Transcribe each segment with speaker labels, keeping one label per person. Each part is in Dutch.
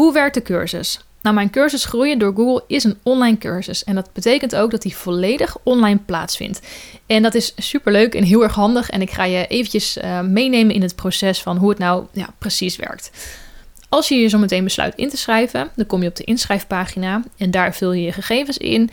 Speaker 1: Hoe werkt de cursus? Nou, mijn cursus Groeien door Google is een online cursus. En dat betekent ook dat die volledig online plaatsvindt. En dat is superleuk en heel erg handig. En ik ga je eventjes uh, meenemen in het proces van hoe het nou ja, precies werkt. Als je je zo meteen besluit in te schrijven, dan kom je op de inschrijfpagina en daar vul je je gegevens in.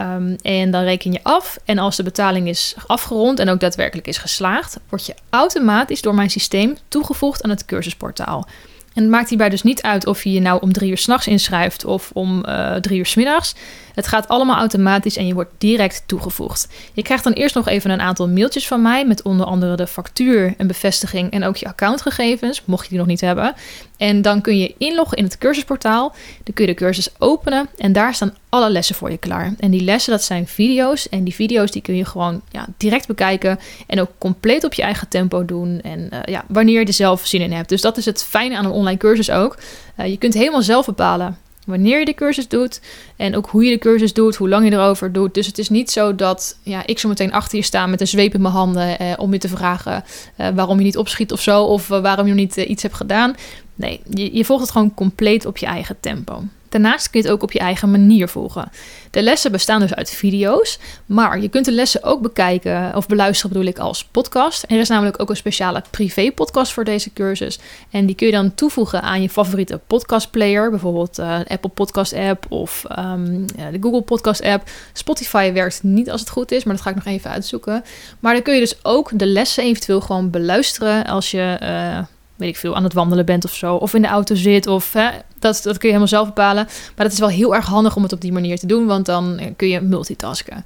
Speaker 1: Um, en dan reken je af. En als de betaling is afgerond en ook daadwerkelijk is geslaagd, word je automatisch door mijn systeem toegevoegd aan het cursusportaal. En het maakt hierbij dus niet uit of je je nou om drie uur s'nachts inschrijft of om uh, drie uur s middags. Het gaat allemaal automatisch en je wordt direct toegevoegd. Je krijgt dan eerst nog even een aantal mailtjes van mij met onder andere de factuur, een bevestiging en ook je accountgegevens, mocht je die nog niet hebben. En dan kun je inloggen in het cursusportaal. Dan kun je de cursus openen en daar staan alle lessen voor je klaar. En die lessen, dat zijn video's. En die video's die kun je gewoon ja, direct bekijken en ook compleet op je eigen tempo doen. En uh, ja, wanneer je er zelf zin in hebt. Dus dat is het fijne aan een online cursus ook. Uh, je kunt helemaal zelf bepalen wanneer je de cursus doet en ook hoe je de cursus doet, hoe lang je erover doet. Dus het is niet zo dat ja, ik zo meteen achter je sta met een zweep in mijn handen eh, om je te vragen eh, waarom je niet opschiet of zo, of waarom je nog niet iets hebt gedaan. Nee, je, je volgt het gewoon compleet op je eigen tempo. Daarnaast kun je het ook op je eigen manier volgen. De lessen bestaan dus uit video's, maar je kunt de lessen ook bekijken of beluisteren bedoel ik als podcast. Er is namelijk ook een speciale privé podcast voor deze cursus en die kun je dan toevoegen aan je favoriete podcastplayer, bijvoorbeeld uh, Apple Podcast app of um, de Google Podcast app. Spotify werkt niet als het goed is, maar dat ga ik nog even uitzoeken. Maar dan kun je dus ook de lessen eventueel gewoon beluisteren als je uh, weet ik veel, aan het wandelen bent of zo. Of in de auto zit. Of hè, dat, dat kun je helemaal zelf bepalen. Maar dat is wel heel erg handig om het op die manier te doen. Want dan kun je multitasken.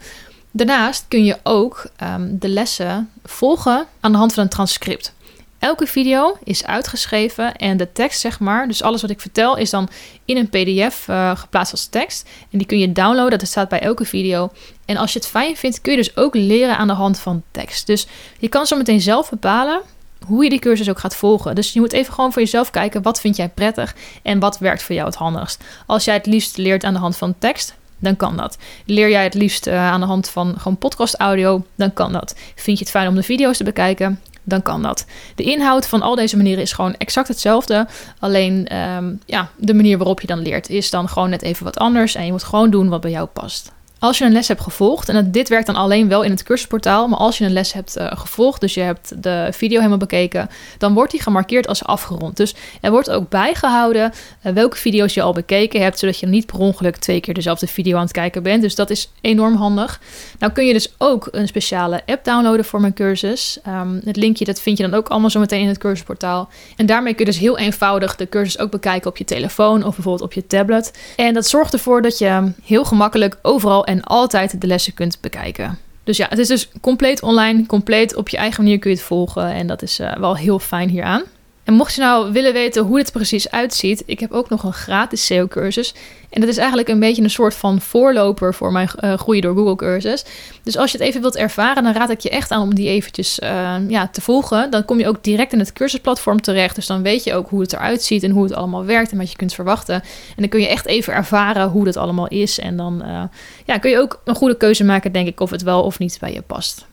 Speaker 1: Daarnaast kun je ook um, de lessen volgen aan de hand van een transcript. Elke video is uitgeschreven en de tekst, zeg maar, dus alles wat ik vertel, is dan in een PDF uh, geplaatst als tekst. En die kun je downloaden, dat staat bij elke video. En als je het fijn vindt, kun je dus ook leren aan de hand van tekst. Dus je kan zo meteen zelf bepalen hoe je die cursus ook gaat volgen. Dus je moet even gewoon voor jezelf kijken wat vind jij prettig en wat werkt voor jou het handigst. Als jij het liefst leert aan de hand van tekst, dan kan dat. Leer jij het liefst uh, aan de hand van gewoon podcast audio, dan kan dat. Vind je het fijn om de video's te bekijken, dan kan dat. De inhoud van al deze manieren is gewoon exact hetzelfde. Alleen um, ja, de manier waarop je dan leert is dan gewoon net even wat anders. En je moet gewoon doen wat bij jou past. Als je een les hebt gevolgd, en dit werkt dan alleen wel in het cursusportaal, maar als je een les hebt uh, gevolgd, dus je hebt de video helemaal bekeken, dan wordt die gemarkeerd als afgerond. Dus er wordt ook bijgehouden uh, welke video's je al bekeken hebt, zodat je niet per ongeluk twee keer dezelfde video aan het kijken bent. Dus dat is enorm handig. Nou kun je dus ook een speciale app downloaden voor mijn cursus. Um, het linkje dat vind je dan ook allemaal zo meteen in het cursusportaal. En daarmee kun je dus heel eenvoudig de cursus ook bekijken op je telefoon of bijvoorbeeld op je tablet. En dat zorgt ervoor dat je heel gemakkelijk overal en altijd de lessen kunt bekijken. Dus ja, het is dus compleet online, compleet op je eigen manier kun je het volgen. En dat is uh, wel heel fijn hieraan. En mocht je nou willen weten hoe dit precies uitziet, ik heb ook nog een gratis SEO-cursus. En dat is eigenlijk een beetje een soort van voorloper voor mijn uh, Groeien door Google cursus. Dus als je het even wilt ervaren, dan raad ik je echt aan om die eventjes uh, ja, te volgen. Dan kom je ook direct in het cursusplatform terecht. Dus dan weet je ook hoe het eruit ziet en hoe het allemaal werkt en wat je kunt verwachten. En dan kun je echt even ervaren hoe dat allemaal is. En dan uh, ja, kun je ook een goede keuze maken, denk ik, of het wel of niet bij je past.